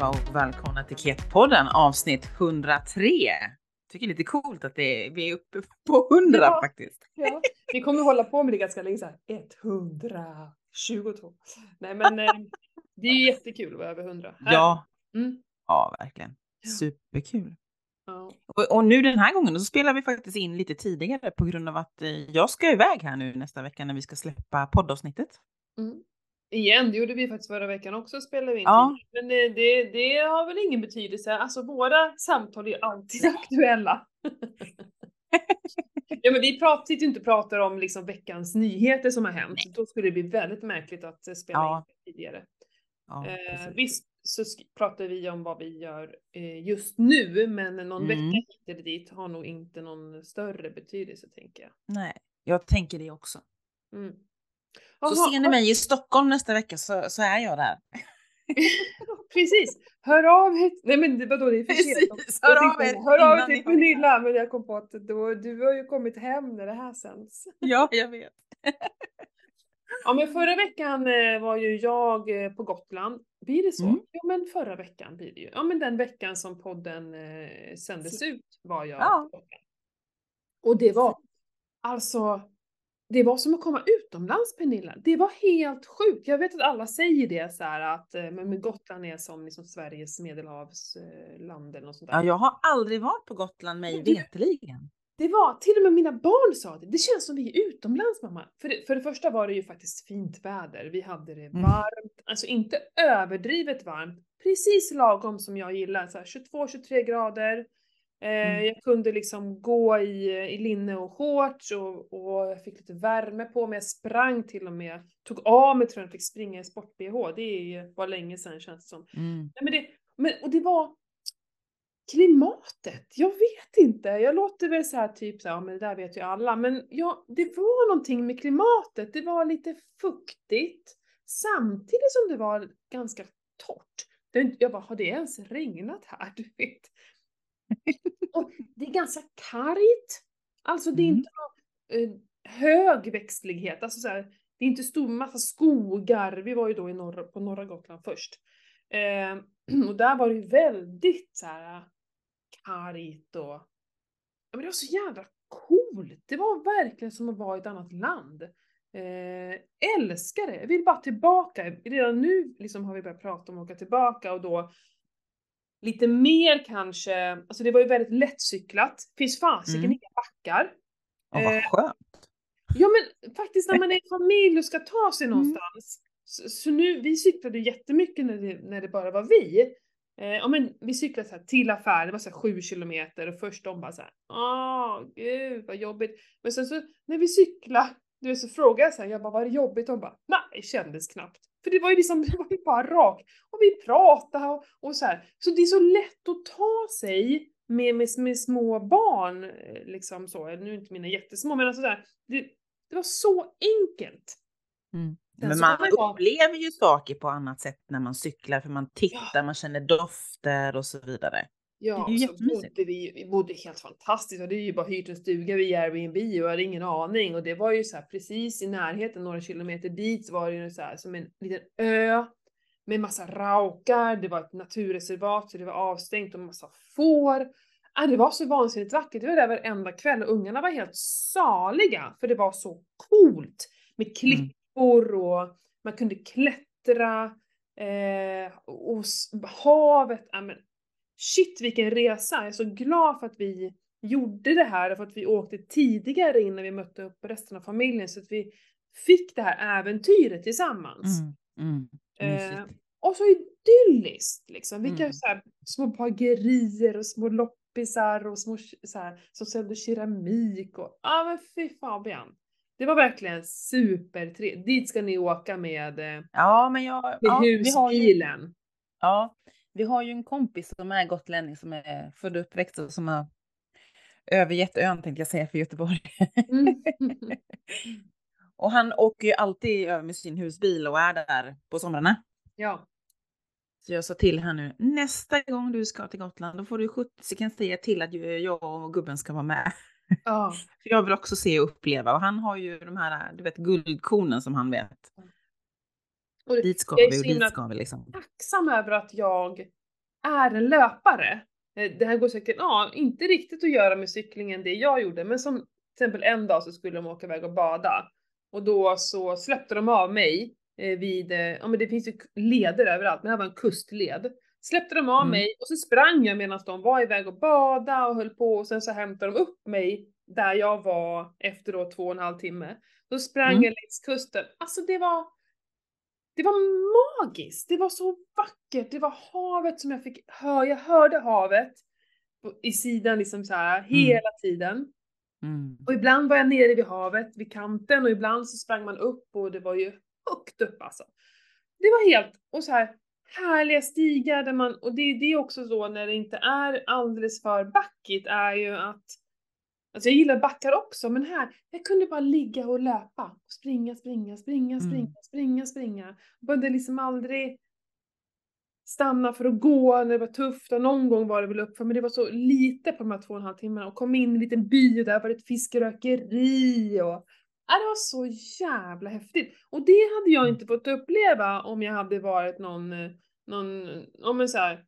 allihopa och välkomna till Ketpodden avsnitt 103. Tycker det är lite coolt att det är, vi är uppe på 100 Ja. faktiskt. Ja. Vi kommer hålla på med det ganska länge såhär. 122. Nej men eh, det är ju jättekul att vara över 100. Ja, Mm. ja verkligen. Superkul. Ja. Och, och nu den här gången så spelar vi faktiskt in lite tidigare på grund av att eh, jag ska iväg här nu nästa vecka när vi ska släppa poddavsnittet. Mm. Igen, det gjorde vi faktiskt förra veckan också spelade vi in Ja. Men det, det, det har väl ingen betydelse. Alltså våra samtal är ju alltid aktuella. ja men vi pratar, sitter ju inte och pratar om liksom veckans nyheter som har hänt. Då skulle det bli väldigt märkligt att eh, spela Ja. in tidigare. Ja, Eh, visst så pratar vi om vad vi gör eh, just nu, men någon Mm. vecka hit eller dit har nog inte någon större betydelse tänker jag. Nej, jag tänker det också. Mm. Så Jaha, ser ni mig i Stockholm nästa vecka så, så är jag där. Precis! Hör av er! Nej men vadå det är för sent. Precis, Jag hör av er Hör av er till Pernilla, men jag kom på att då, du har ju kommit hem när det här sänds. Ja, jag vet. Ja men förra veckan eh, var ju jag eh, på Gotland. Blir det så? Mm. Ja men förra veckan blir det ju. Ja men den veckan som podden eh, sändes ut var jag Ja. Och det var alltså det var som att komma utomlands Pernilla. Det var helt sjukt. Jag vet att alla säger det så här att eh, men, Gotland är som liksom Sveriges medelhavsland eller något sånt där. Ja, jag har aldrig varit på Gotland mig veterligen. Det var, till och med mina barn sa det, det känns som vi är utomlands mamma. För det, för det första var det ju faktiskt fint väder, vi hade det Mm. varmt, alltså inte överdrivet varmt, precis lagom som jag gillar, så här 22-23 grader. Eh, Mm. Jag kunde liksom gå i, i linne och shorts och, och jag fick lite värme på mig, jag sprang till och med, tog av mig tröjan och fick springa i sport-bh, det är ju- var länge sedan känns det som. Mm. Nej, men det, men, och det var klimatet. Jag vet inte. Jag låter väl så här typ så här, ja men det där vet ju alla. Men ja, det var någonting med klimatet. Det var lite fuktigt. Samtidigt som det var ganska torrt. Jag bara, har det ens regnat här? Du vet. Och det är ganska kargt. Alltså det är Mm. inte någon eh, hög växtlighet. Alltså så här, det är inte stor massa skogar. Vi var ju då i norra, på norra Gotland först. Eh, och där var det ju väldigt så här kargt och... Ja, men det var så jävla coolt! Det var verkligen som att vara i ett annat land. Eh, älskar det! Jag vill bara tillbaka. Redan nu liksom har vi börjat prata om att åka tillbaka och då lite mer kanske, alltså det var ju väldigt lättcyklat. Finns fasiken Mm. inga backar. Ja, Eh, vad skönt. Ja men faktiskt när man är familj och ska ta sig Mm. någonstans. Så, så nu, vi cyklade jättemycket när det, när det bara var vi. Eh, ja men vi cyklade så till affären, det var så här sju kilometer och först de bara så här, åh gud vad jobbigt. Men sen så när vi cyklade, du vet så frågade jag så här, jag bara var det jobbigt? De bara, nej kändes knappt. För det var ju liksom, det var ju bara rakt. Och vi pratade och, och så här. Så det är så lätt att ta sig med, med, med små barn, eh, liksom så. Nu är inte mina jättesmå men alltså så här, det, det var så enkelt. Mm. Men man upplever ju saker på annat sätt när man cyklar för man tittar, man känner dofter och så vidare. Ja, Det är och ju så bodde vi, vi bodde helt fantastiskt. Vi hade ju bara hyrt en stuga vid Airbnb och jag hade ingen aning. Och det var ju så här precis i närheten, några kilometer dit, så var det ju så här som en liten ö med massa raukar. Det var ett naturreservat så det var avstängt och massa får. Ah, det var så vansinnigt vackert. Vi var där varenda kväll och ungarna var helt saliga för det var så coolt med klippor och man kunde klättra eh, och havet. Ah, men, shit vilken resa! Jag är så glad för att vi gjorde det här och för att vi åkte tidigare innan vi mötte upp resten av familjen så att vi fick det här äventyret tillsammans. Mm. Mm. Eh, och så idylliskt liksom. Vilka Mm. så här, små bagerier och små loppisar och små så här, som sålde keramik och ja men fy Fabian. Det var verkligen supertrevligt. Dit ska ni åka med, eh, Ja, men jag, med ja, vi har ju, husbilen. ja, vi har ju en kompis som är gotlänning som är född och uppväxt och som har övergett ön tänkte jag säga för Göteborg. Mm. och han åker ju alltid över med sin husbil och är där på somrarna. ja. Så jag sa till här nu, nästa gång du ska till Gotland, då får du 70 sekunder säga till att jag och gubben ska vara med. ja. För jag vill också se och uppleva. Och han har ju de här, du vet, guldkornen som han vet. Och Dit ska jag är vi och dit ska vi liksom. tacksam över att jag är en löpare. Eh, det här går säkert, ja, inte riktigt att göra med cyklingen det jag gjorde, men som till exempel en dag så skulle de åka iväg och bada. Och då så släppte de av mig eh, vid, eh, ja men det finns ju leder överallt, men det här var en kustled. Släppte de av Mm. mig och så sprang jag medan de var iväg och bada och höll på och sen så hämtade de upp mig där jag var efter då två och en halv timme. Då sprang Mm. jag längs kusten. Alltså det var, det var magiskt. Det var så vackert. Det var havet som jag fick höra. Jag hörde havet i sidan liksom så här hela tiden. Mm. Och ibland var jag nere vid havet, vid kanten och ibland så sprang man upp och det var ju högt upp alltså. Det var helt, och så här härliga stigar där man, och det det är också så när det inte är alldeles för backigt är ju att Alltså jag gillar backar också, men här, jag kunde bara ligga och löpa. Och springa, springa, springa, springa, Mm. springa, springa. Jag behövde liksom aldrig stanna för att gå när det var tufft och någon gång var det väl uppför men det var så lite på de här två och en halv timmarna och kom in i en liten by och där var det ett fiskerökeri och ja, det var så jävla häftigt. Och det hade jag inte fått uppleva om jag hade varit någon, någon, om en så här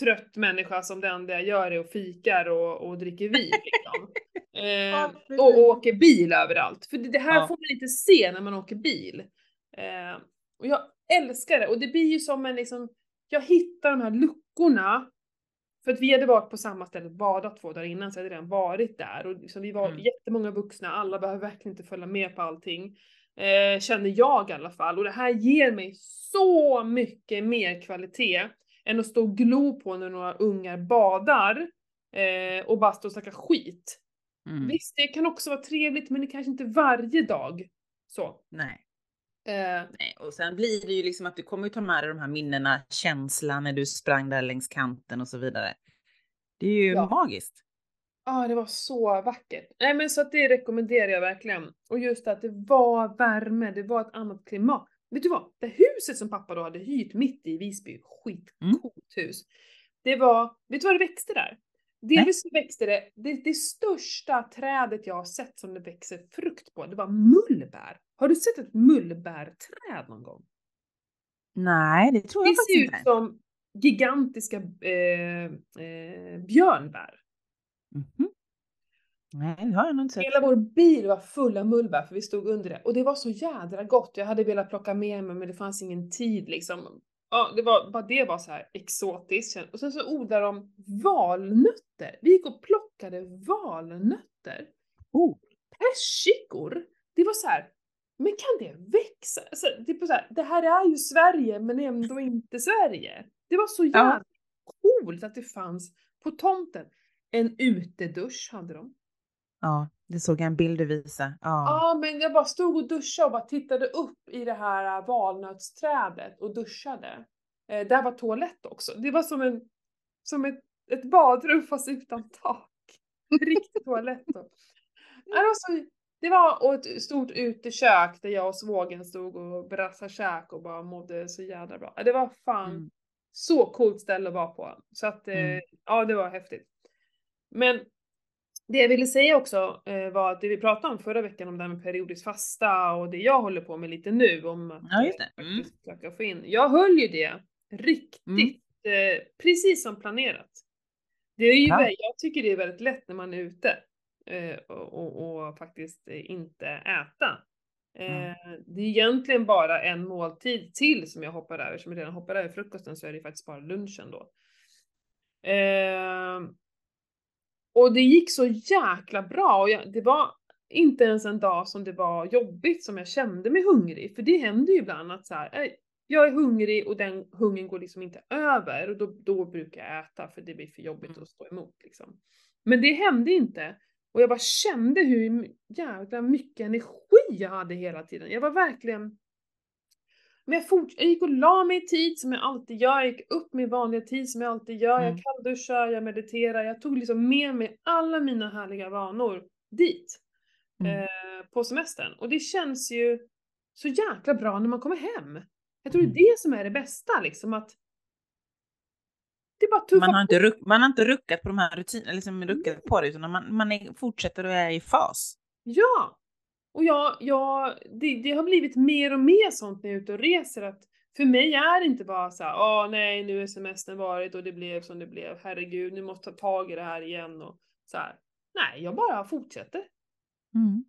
trött människa som det enda jag gör är att fikar och, och dricker vin liksom. eh, och, och åker bil överallt. För det, det här Ja. får man inte se när man åker bil. Eh, och jag älskar det och det blir ju som en liksom, jag hittar de här luckorna. För att vi hade varit på samma ställe och badat två dagar innan så jag hade redan varit där och liksom vi var Mm. jättemånga vuxna, alla behöver verkligen inte följa med på allting. Eh, känner jag i alla fall och det här ger mig så mycket mer kvalitet än att stå och glo på när några ungar badar eh, och bara stå och snacka skit. Mm. Visst, det kan också vara trevligt men det kanske inte varje dag. Så. Nej. Eh, Nej, och sen blir det ju liksom att du kommer ju ta med dig de här minnena, känslan när du sprang där längs kanten och så vidare. Det är ju Ja. magiskt. Ja, det var så vackert. Nej men så att det rekommenderar jag verkligen. Och just att det var värme, det var ett annat klimat. Vet du vad? Det huset som pappa då hade hyrt mitt i Visby, skitcoolt hus. Det var, vet du vad det växte där? Delvis så växte det, det, det största trädet jag har sett som det växer frukt på, det var mullbär. Har du sett ett mullbärträd någon gång? Nej, det tror jag Det faktiskt ser ut inte. som gigantiska eh, eh, björnbär. Mhm. Nej, det har jag nog inte sett. Hela vår bil var full av mullbär för vi stod under det och det var så jädra gott. Jag hade velat plocka med mig men det fanns ingen tid liksom. Ja, det var, bara det var så här exotiskt. Och sen så odlar de valnötter. Vi gick och plockade valnötter. Oh. Persikor. Det var så här, men kan det växa? Alltså, det, så här, det här är ju Sverige men ändå inte Sverige. Det var så jävla coolt att det fanns på tomten. En utedusch hade de. Ja, det såg jag en bild du visade. Ja. Ja, men jag bara stod och duschade och bara tittade upp i det här äh, valnötsträdet och duschade. Eh, där var toalett också. Det var som, en, som ett, ett badrum fast utan tak. Riktig toalett då. Ja, Det var, ett stort utekök där jag och svågen stod och brassade käk och bara mådde så jävla bra. Det var fan Mm. så coolt ställe att vara på. Så att, eh, Mm. ja det var häftigt. Men det jag ville säga också eh, var att det vi pratade om förra veckan om det här med periodisk fasta och det jag håller på med lite nu om att Ja, just eh, det. Mm. försöka få in. Jag höll ju det riktigt, Mm. eh, precis som planerat. Det är ju, vä- jag tycker det är väldigt lätt när man är ute eh, och, och, och faktiskt eh, inte äta. Mm. Eh, det är egentligen bara en måltid till som jag hoppar över, som jag redan hoppar över frukosten så är det faktiskt bara lunchen då. Och det gick så jäkla bra och jag, det var inte ens en dag som det var jobbigt som jag kände mig hungrig. För det händer ju ibland att så här, jag är hungrig och den hungern går liksom inte över och då, då brukar jag äta för det blir för jobbigt Mm. att stå emot liksom. Men det hände inte. Och jag bara kände hur jävla mycket energi jag hade hela tiden. Jag var verkligen men jag, fort, jag gick och la mig i tid som jag alltid gör, jag gick upp min vanliga tid som jag alltid gör, Mm. jag kallduschar, jag mediterar, jag tog liksom med mig alla mina härliga vanor dit. Mm. Eh, på semestern. Och det känns ju så jäkla bra när man kommer hem. Jag tror det Mm. är det som är det bästa liksom att det är bara tuffa Man har, inte ruck, man har inte ruckat på de här rutinerna, liksom ruckat på det, utan man, man är, fortsätter och är i fas. Ja! Och jag, jag, det, det har blivit mer och mer sånt när jag är ute och reser att för mig är det inte bara så åh nej, nu är semestern varit och det blev som det blev, herregud, nu måste jag ta tag i det här igen och så här. Nej, jag bara fortsätter. Mm.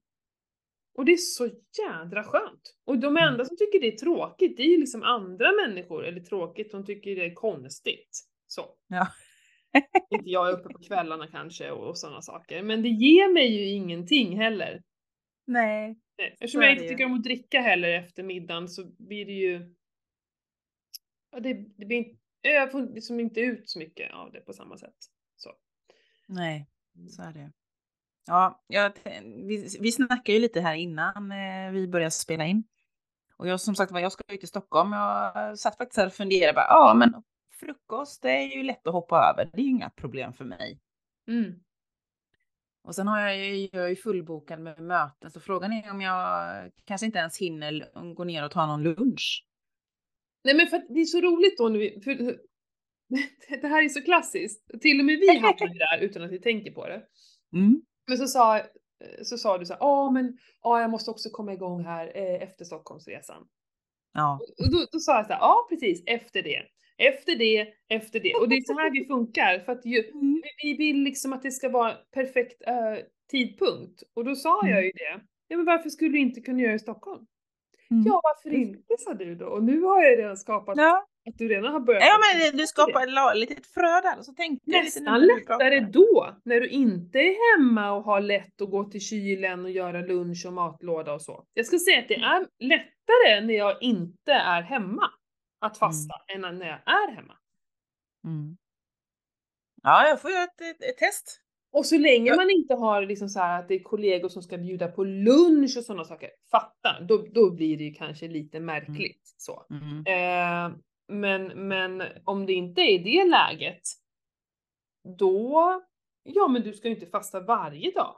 Och det är så jädra skönt. Och de Mm. enda som tycker det är tråkigt, det är ju liksom andra människor, eller tråkigt, de tycker det är konstigt. Så. Ja. inte jag är uppe på kvällarna kanske och, och sådana saker. Men det ger mig ju ingenting heller. Nej. Nej, Eftersom Så är jag inte tycker om att dricka heller efter middagen så blir det ju... Ja, det, det blir inte, jag får liksom inte ut så mycket av det på samma sätt. Så. Nej, så är det. Ja, jag, vi, vi snackade ju lite här innan eh, vi började spela in. Och jag som sagt var, jag ska ju till Stockholm. Jag satt faktiskt här och funderade. Bara, ja, men frukost det är ju lätt att hoppa över. Det är ju inga problem för mig. Mm. Och sen har jag jag är ju fullbokad med möten. Så frågan är om jag kanske inte ens hinner gå ner och ta någon lunch. Nej men för att det är så roligt då vi... För, det här är så klassiskt. Till och med vi hamnar ju där utan att vi tänker på det. Mm. Men så sa, så sa du så här, ja men ja, jag måste också komma igång här eh, efter Stockholmsresan. Ja. Och då, då sa jag så här, ja precis, efter det. Efter det, efter det. Och det är så här vi funkar. För att ju, Mm. vi- vi vill liksom att det ska vara perfekt eh, tidpunkt. Och då sa jag Mm. ju det. Ja men varför skulle du inte kunna göra i Stockholm? Mm. Ja varför inte sa du då? Och nu har jag redan skapat Ja. att du redan har börjat. ja, men du skapar ett litet frö där och så tänkte lite Nästan pratar. lättare då, när du inte är hemma och har lätt att gå till kylen och göra lunch och matlåda och så. Jag ska säga att det Mm. är lättare när jag inte är hemma att fasta än när jag är hemma. Mm. Ja, jag får göra ett, ett, ett test. Och så länge Ja. man inte har liksom så här att det är kollegor som ska bjuda på lunch och sådana saker, fatta, då, då blir det ju kanske lite märkligt så. Mm. Eh, men, men om det inte är i det läget, då, ja men du ska ju inte fasta varje dag.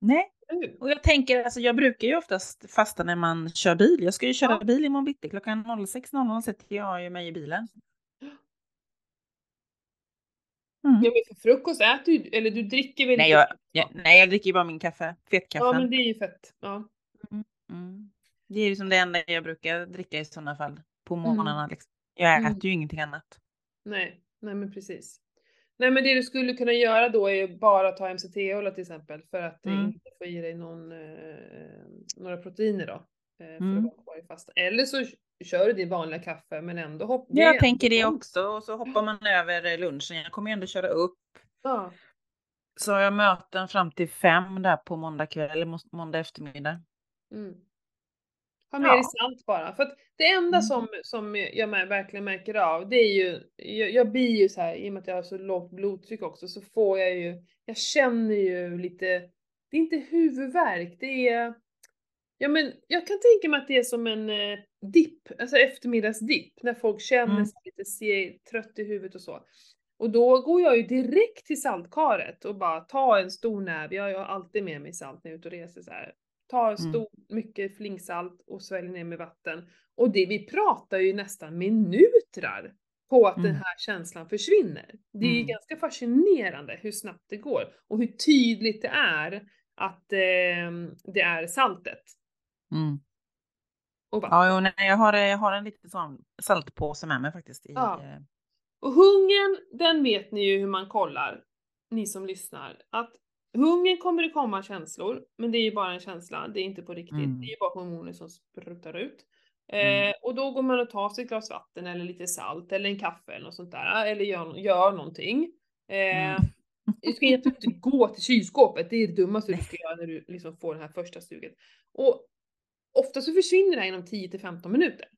Nej? Och jag tänker, alltså jag brukar ju oftast fasta när man kör bil. Jag ska ju köra Ja. bil imorgon bitti. Klockan 06.00 sätter jag ju mig i bilen. Mm. Ja men för frukost äter du, eller du dricker väl Nej, jag, jag, nej, jag dricker ju bara min kaffe. Fetkaffe. Ja men det är ju fett. Ja. mm. Det är ju som det enda jag brukar dricka i sådana fall. På Mm. morgnarna liksom. Jag Mm. äter ju ingenting annat. Nej, nej men precis. Nej men det du skulle kunna göra då är ju bara ta MCT-olja till exempel för att Mm. inte få i dig någon, eh, några proteiner då. Eh, för Mm. att vara fasta. Eller så kör du din vanliga kaffe men ändå hopp. Jag är ändå tänker det också. Och så hoppar man över eh, lunchen. Jag kommer ju ändå köra upp. Ja. Så har jag möten fram till fem där på måndag kväll, eller måndag eftermiddag. Mm. Ha med Ja. dig salt bara. För att det enda Mm. som, som jag verkligen märker av, det är ju, jag, jag blir ju så här, i och med att jag har så lågt blodtryck också, så får jag ju, jag känner ju lite, det är inte huvudvärk, det är, ja men jag kan tänka mig att det är som en eh, dipp, alltså eftermiddagsdipp, när folk känner Mm. sig lite se, trött i huvudet och så. Och då går jag ju direkt till saltkaret och bara tar en stor näve, jag, jag har alltid med mig salt när jag är ute och reser så här. Mm. stor, mycket flingsalt och sväljer ner med vatten. Och det, vi pratar ju nästan minutrar på att den Mm. här känslan försvinner. Det är ju Mm. ganska fascinerande hur snabbt det går och hur tydligt det är att eh, det är saltet Mm. och vatten. Ja, jo, nej, jag, har, jag har en liten sån saltpåse med mig faktiskt. I, Ja. eh, Och hungern, den vet ni ju hur man kollar, ni som lyssnar. Att hungern kommer det komma känslor, men det är ju bara en känsla, det är inte på riktigt. Mm. Det är ju bara hormoner som sprutar ut. Mm. Eh, och då går man och tar sig ett glas vatten eller lite salt eller en kaffe eller något sånt där, eller gör, gör någonting. Eh, Mm. Du ska inte gå till kylskåpet, det är det dummaste du ska göra när du liksom får det här första suget. Och ofta så försvinner det här inom 10 till 15 minuter.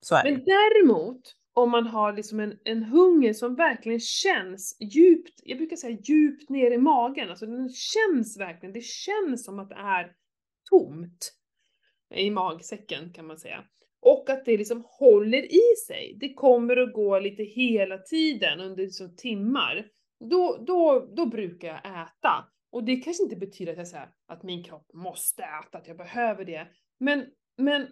så är det. Men däremot, om man har liksom en, en hunger som verkligen känns djupt, jag brukar säga djupt ner i magen, alltså den känns verkligen, det känns som att det är tomt i magsäcken kan man säga. Och att det liksom håller i sig. Det kommer att gå lite hela tiden under liksom timmar. Då, då, då brukar jag äta. Och det kanske inte betyder att jag säger att min kropp måste äta, att jag behöver det. Men, men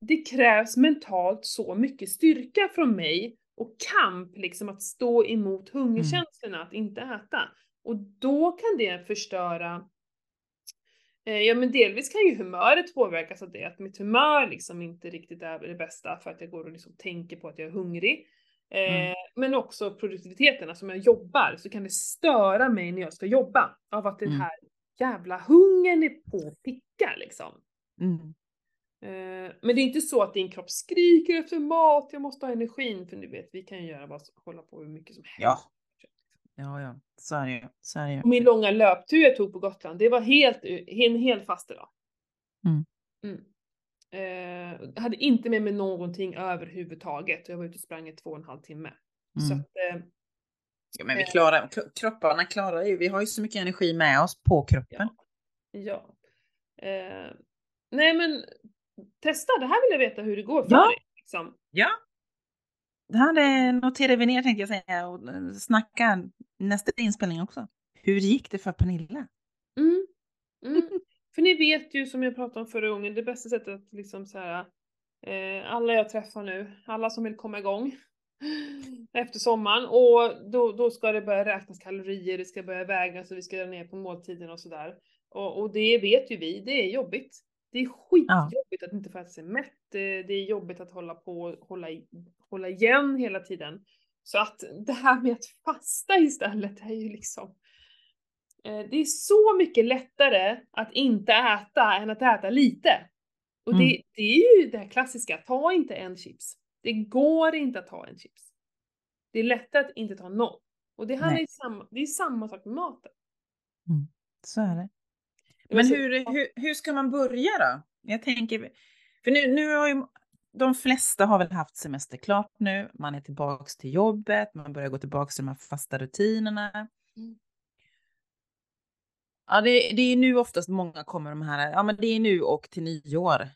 det krävs mentalt så mycket styrka från mig och kamp liksom att stå emot hungerkänslorna, att inte äta. Och då kan det förstöra Eh, ja men delvis kan ju humöret påverkas av det, att mitt humör liksom inte riktigt är det bästa för att jag går och liksom tänker på att jag är hungrig. Eh, Mm. Men också produktiviteten, alltså om jag jobbar så kan det störa mig när jag ska jobba av att den Mm. här jävla hungern är på picka liksom. Mm. Eh, Men det är inte så att din kropp skriker efter mat, jag måste ha energin, för du vet, vi kan ju göra vad hålla på hur mycket som helst. Ja. Ja, ja, så är det ju. Så är det ju. Min långa löptur jag tog på Gotland, det var helt, en hel fastedag. Mm. Mm. Eh, hade inte med mig någonting överhuvudtaget och jag var ute och sprang i två och en halv timme. Så Mm. att, eh, Ja, men vi klarar, kro- kropparna klarar ju, vi har ju så mycket energi med oss på kroppen. ja. Eh, nej men, testa, det här vill jag veta hur det går för Ja. dig. Liksom. Ja. Det här noterar vi ner tänkte jag säga och eh, snacka nästa inspelning också. Hur gick det för Pernilla? Mm. Mm. För ni vet ju som jag pratade om förra gången, det bästa sättet att liksom så här, eh, alla jag träffar nu, alla som vill komma igång efter sommaren och då, då ska det börja räknas kalorier, det ska börja vägas och vi ska dra ner på måltiden och sådär. Och, och det vet ju vi, det är jobbigt. Det är skitjobbigt att inte få äta sig mätt, det, är jobbigt att hålla på, hålla, hålla igen hela tiden. Så att det här med att fasta istället är ju liksom Eh, Det är så mycket lättare att inte äta än att äta lite. Och det, Mm. det är ju det här klassiska, ta inte en chips. Det går inte att ta en chips. Det är lättare att inte ta någon. Och det, handlar Nej. ju samma, det är samma sak med maten. Så är det. Men hur, hur, hur ska man börja då? Jag tänker, för nu, nu har ju de flesta har väl haft semester klart nu. Man är tillbaks till jobbet, man börjar gå tillbaks till de här fasta rutinerna. Mm. Ja, det, det är nu oftast många kommer de här, ja men det är nu och till nyår.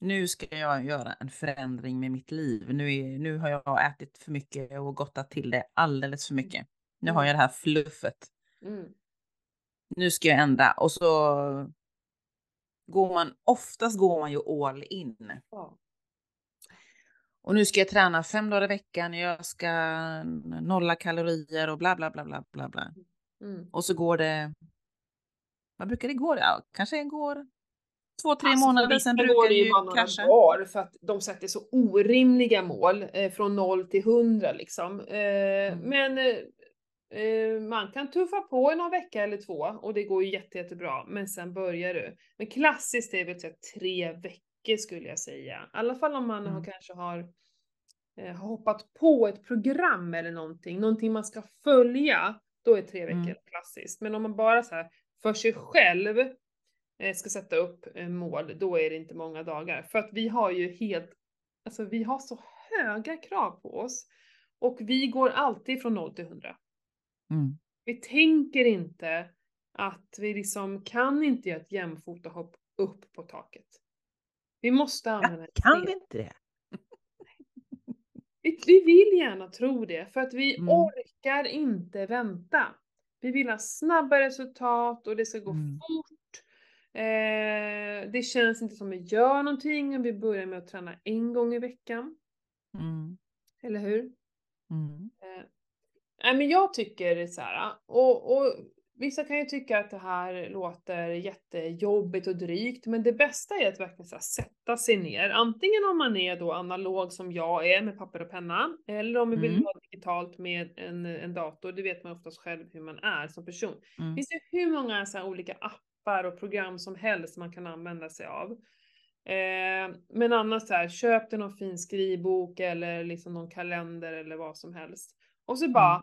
Nu ska jag göra en förändring med mitt liv. Nu, är, nu har jag ätit för mycket och gottat till det alldeles för mycket. Nu har jag det här fluffet. Mm. Nu ska jag ändra och så går man, oftast går man ju all in. Ja. Och nu ska jag träna fem dagar i veckan, jag ska nolla kalorier och bla bla bla bla bla bla. Mm. Och så går det, vad brukar det gå? Ja, kanske går två, tre Alltså, månader, sen brukar det det ju bara krascha. dagar för att de sätter så orimliga mål eh, från 0 till 100 liksom. Eh, Mm. Men eh, man kan tuffa på i någon vecka eller två och det går ju jätte, jättebra. Men sen börjar du. Men klassiskt är väl typ tre veckor skulle jag säga. I alla fall om man Mm. kanske har eh, har hoppat på ett program eller någonting, någonting man ska följa, då är tre veckor Mm. klassiskt. Men om man bara så här för sig själv eh, ska sätta upp eh, mål, då är det inte många dagar. För att vi har ju helt, alltså vi har så höga krav på oss. Och vi går alltid från 0 till 100. Mm. Vi tänker inte att vi liksom kan inte göra ett jämfota hopp upp på taket. Vi måste använda ett Kan vi inte det? Vi, vi vill gärna tro det, för att vi Mm. orkar inte vänta. Vi vill ha snabba resultat och det ska gå Mm. fort. Eh, det känns inte som vi gör någonting om vi börjar med att träna en gång i veckan. Mm. Eller hur? Mm. Eh, nej men jag tycker så här, och, och vissa kan ju tycka att det här låter jättejobbigt och drygt, men det bästa är att verkligen så här, sätta sig ner. Antingen om man är då analog som jag är med papper och penna, eller om vi vill Mm. ha digitalt med en, en dator. Det vet man oftast själv hur man är som person. Det Mm. finns ju hur många så här olika appar och program som helst man kan använda sig av. Eh, men annars så här, köp dig någon fin skrivbok eller liksom någon kalender eller vad som helst. Och så bara,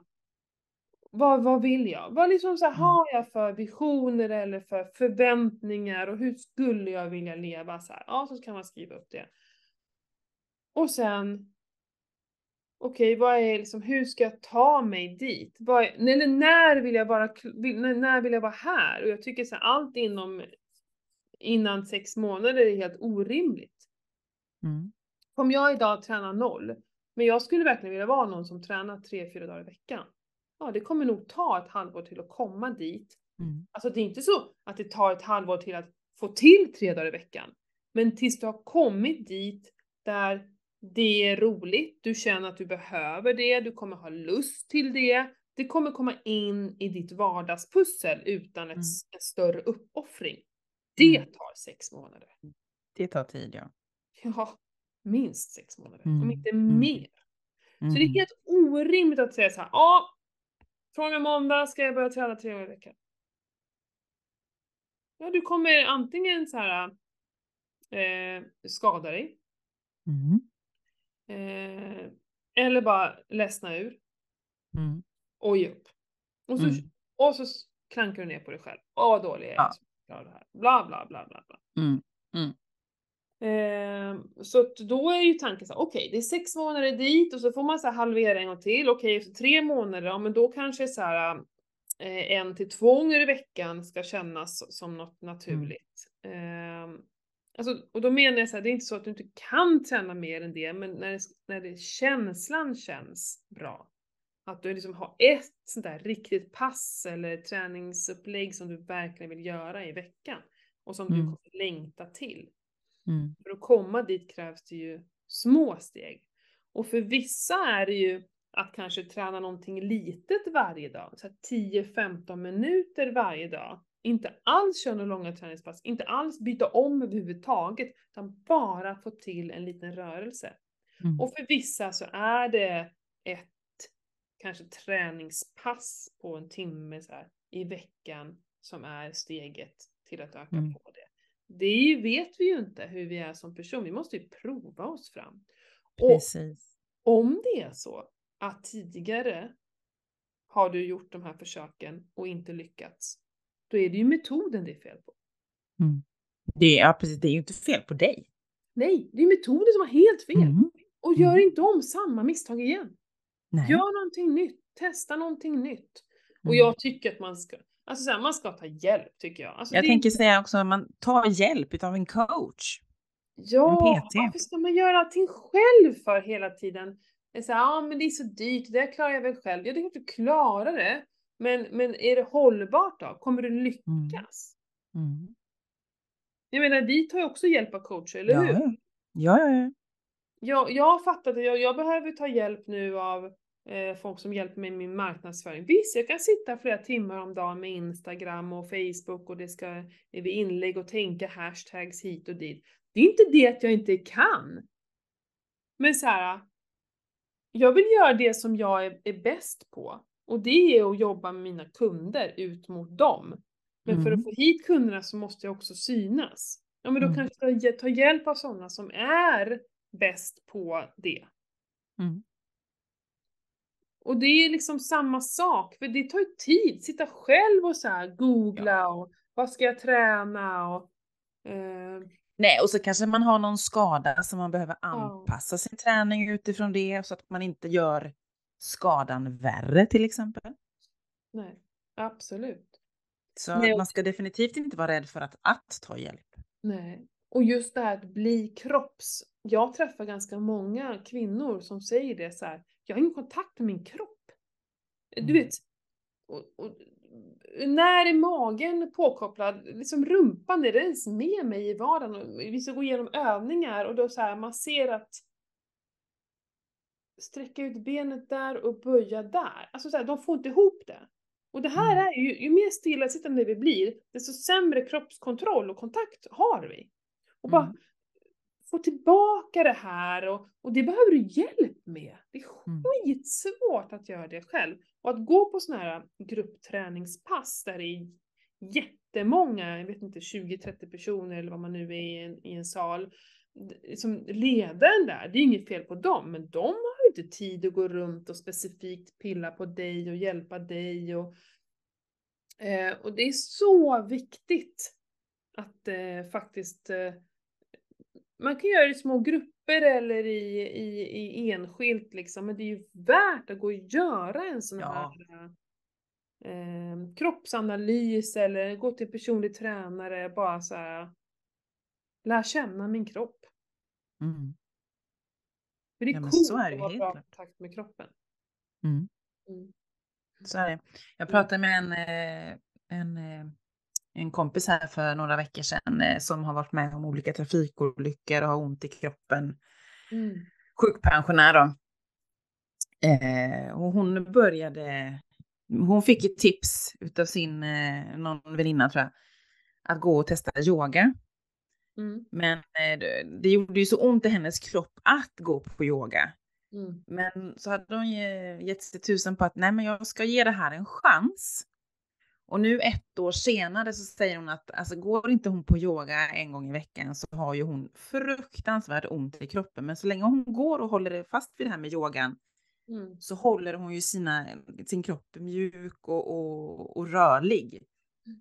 vad, vad vill jag? Vad liksom så här, Mm. har jag för visioner eller för förväntningar och hur skulle jag vilja leva så här? Ja, så kan man skriva upp det. Och sen, okej, vad är liksom, hur ska jag ta mig dit? Vad är, eller när vill jag vara, när, när vill jag vara här? Och jag tycker så här, allt inom, innan sex månader är helt orimligt. Mm. Om jag idag tränar noll, men jag skulle verkligen vilja vara någon som tränar tre, fyra dagar i veckan. Ja, det kommer nog ta ett halvår till att komma dit. Mm. Alltså det är inte så att det tar ett halvår till att få till tre dagar i veckan. Men tills du har kommit dit där det är roligt, du känner att du behöver det, du kommer ha lust till det, det kommer komma in i ditt vardagspussel utan ett, Mm. en större uppoffring. Det Mm. tar sex månader. Det tar tid, ja. Ja, minst sex månader, om Mm, inte mm. mer. Så det är Mhm. helt orimligt att säga så här, ja, från och måndag ska jag börja träna tre gånger i veckan. Ja, du kommer antingen så här eh, skada dig, Mm. eh, eller bara ledsna ur Mm. och ge upp. Och så, Mm. och så klankar du ner på dig själv. Åh, vad dålig jag är. Ja. det här. Bla, bla, bla, bla, bla. Mm. Eh, så då är ju tanken så här, okej, det är sex månader dit och så får man så halvera en gång till. Okej, efter tre månader, ja men då kanske så här eh, en till två gånger i veckan ska kännas som något naturligt. Eh, alltså, och då menar jag så här, det är inte så att du inte kan träna mer än det, men när, det, när det, känslan känns bra. Att du liksom har ett sånt där riktigt pass eller träningsupplägg som du verkligen vill göra i veckan. Och som du Mm. kommer längta till. Mm. För att komma dit krävs det ju små steg. Och för vissa är det ju att kanske träna någonting litet varje dag, så här 10-15 minuter varje dag. Inte alls köra några långa träningspass, inte alls byta om överhuvudtaget, utan bara få till en liten rörelse. Mm. Och för vissa så är det ett kanske träningspass på en timme så här, i veckan som är steget till att öka Mm. på det. Det ju, vet vi ju inte hur vi är som person, vi måste ju prova oss fram. Och Precis. om det är så att tidigare har du gjort de här försöken och inte lyckats, då är det ju metoden det är fel på. Mm. Det, är- ja, precis. Det är ju inte fel på dig. Nej, det är metoden som har helt fel. Mm. Och gör Mm. inte om samma misstag igen. Nej. Gör någonting nytt, testa någonting nytt. Och Mm. jag tycker att man ska, alltså så här, man ska ta hjälp tycker jag. Alltså Jag det, tänker säga också att man tar hjälp av en coach. ja, en PT. varför ska man göra allting själv för hela tiden? Det är så här, ja men det är så dyrt, det klarar jag väl själv. Ja, det är klart du klarar det. Men, men är det hållbart då? Kommer du lyckas? Mm. Jag menar, vi tar ju också hjälp av coacher, eller Ja, hur? ja. ja, ja, ja. Jag, jag har fattat att jag, jag behöver ta hjälp nu av folk som hjälper mig med min marknadsföring. Visst, jag kan sitta flera timmar om dagen med Instagram och Facebook och det ska vid inlägg och tänka hashtags hit och dit. Det är inte det att jag inte kan. Men så här, jag vill göra det som jag är, är bäst på. Och det är att jobba med mina kunder ut mot dem. Men för Mm. att få hit kunderna så måste jag också synas. Ja men då Mm. kanske jag ta, ta hjälp av sådana som är bäst på det. Mm. Och det är liksom samma sak, för det tar ju tid. Sitta själv och så här googla och vad ska jag träna och... Eh, Nej, och så kanske man har någon skada som man behöver anpassa sin träning utifrån det så att man inte gör skadan värre till exempel. nej, absolut. Så Nej, man ska definitivt inte vara rädd för att, att ta hjälp. Nej. Och just det här att bli kropps... Jag träffar ganska många kvinnor som säger det så här. Jag har ingen kontakt med min kropp. Du Mm. vet, och, och, när är magen påkopplad? Liksom rumpan, är det ens med mig i vardagen? Vi ska gå igenom övningar och då så här, man ser att sträcka ut benet där och böja där. Alltså så här, de får inte ihop det. Och det här Mm. är ju, ju mer stillasittande vi blir, desto sämre kroppskontroll och kontakt har vi. Och bara Mm. Få tillbaka det här och, och det behöver du hjälp med. Det är Mm. skitsvårt att göra det själv. Och att gå på sådana här gruppträningspass där det är jättemånga, jag vet inte, 20-30 personer eller vad man nu är i en, i en sal. Som ledaren där, det är inget fel på dem, men de har ju inte tid att gå runt och specifikt pilla på dig och hjälpa dig. Och, eh, och det är så viktigt att eh, faktiskt eh, man kan göra det i små grupper eller i, i, i enskilt liksom, men det är ju värt att gå och göra en sån Ja. här eh, kroppsanalys eller gå till personlig tränare, bara så här lär känna min kropp. Mm. För det är Ja, coolt så är det att vara bra kontakt med kroppen. Mm. Mm. Så är det. Jag pratade med en, eh, en, eh, en kompis här för några veckor sedan eh, som har varit med om olika trafikolyckor och har ont i kroppen. Mm. Sjukpensionär då. Eh, och hon började hon fick ett tips utav sin, eh, någon väninna tror jag, att gå och testa yoga. Mm. Men eh, det, det gjorde ju så ont i hennes kropp att gå på yoga. Mm. Men så hade hon ge- gett sig tusen på att nej men jag ska ge det här en chans. Och nu ett år senare så säger hon att alltså går inte hon på yoga en gång i veckan så har ju hon fruktansvärt ont i kroppen. Men så länge hon går och håller fast vid det här med yogan Mm. så håller hon ju sina, sin kropp mjuk och, och, och rörlig.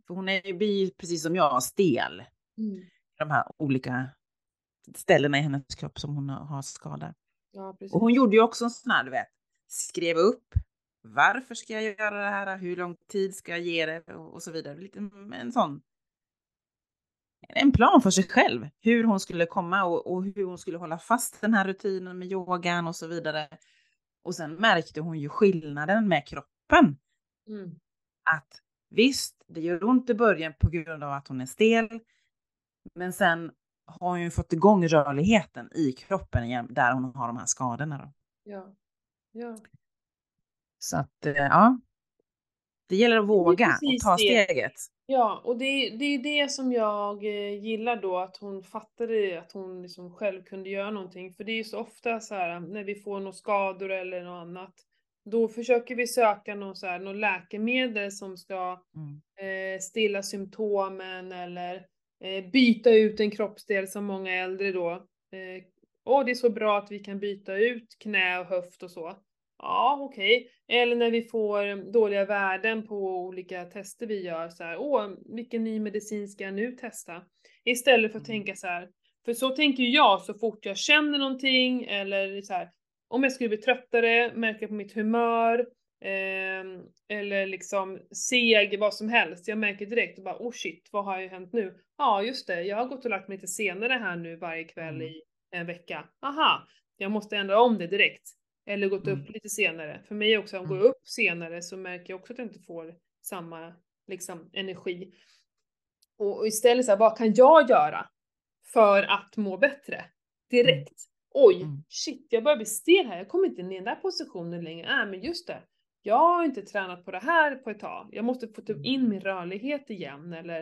För hon är ju blir precis som jag stel Mm. de här olika ställena i hennes kropp som hon har skador. Ja. Och hon gjorde ju också en sån här, du vet, skrev upp varför ska jag göra det här, hur lång tid ska jag ge det och, och så vidare. Lite en sån en plan för sig själv, hur hon skulle komma och, och hur hon skulle hålla fast den här rutinen med yogan och så vidare. Och sen märkte hon ju skillnaden med kroppen. Mm. Att visst, det gör ont i början på grund av att hon är stel. Men sen har hon ju fått igång rörligheten i kroppen igen, där hon har de här skadorna. Då. Ja. Ja. Så att, eh, ja. Det gäller att våga och ta steget. Ja, och det, det är det som jag eh, gillar då, att hon fattade att hon liksom själv kunde göra någonting. För det är ju så ofta så här när vi får några skador eller något annat, då försöker vi söka någon så här, något läkemedel som ska Mm. eh, stilla symptomen eller eh, byta ut en kroppsdel som många äldre då. Eh, Åh, det är så bra att vi kan byta ut knä och höft och så. Ja, okej. Eller när vi får dåliga värden på olika tester vi gör så här, åh, vilken ny medicin ska jag nu testa? Istället för att Mm. tänka så här, för så tänker jag så fort jag känner någonting eller så här, om jag skulle bli tröttare, märker på mitt humör, ehm, eller liksom seg, vad som helst. Jag märker direkt och bara, oh shit, vad har ju hänt nu? Ja, just det, jag har gått och lagt mig lite senare här nu varje kväll Mm. i en vecka. Aha, jag måste ändra om det direkt. Eller gått Mm. upp lite senare. För mig också, om jag Mm. går upp senare så märker jag också att jag inte får samma liksom, energi. Och, och istället så här, vad kan jag göra för att må bättre? Direkt. Oj, Mm. shit, jag börjar bli stel här. Jag kommer inte in i den där positionen längre. Äh, men just det. Jag har inte tränat på det här på ett tag. Jag måste få typ in min rörlighet igen eller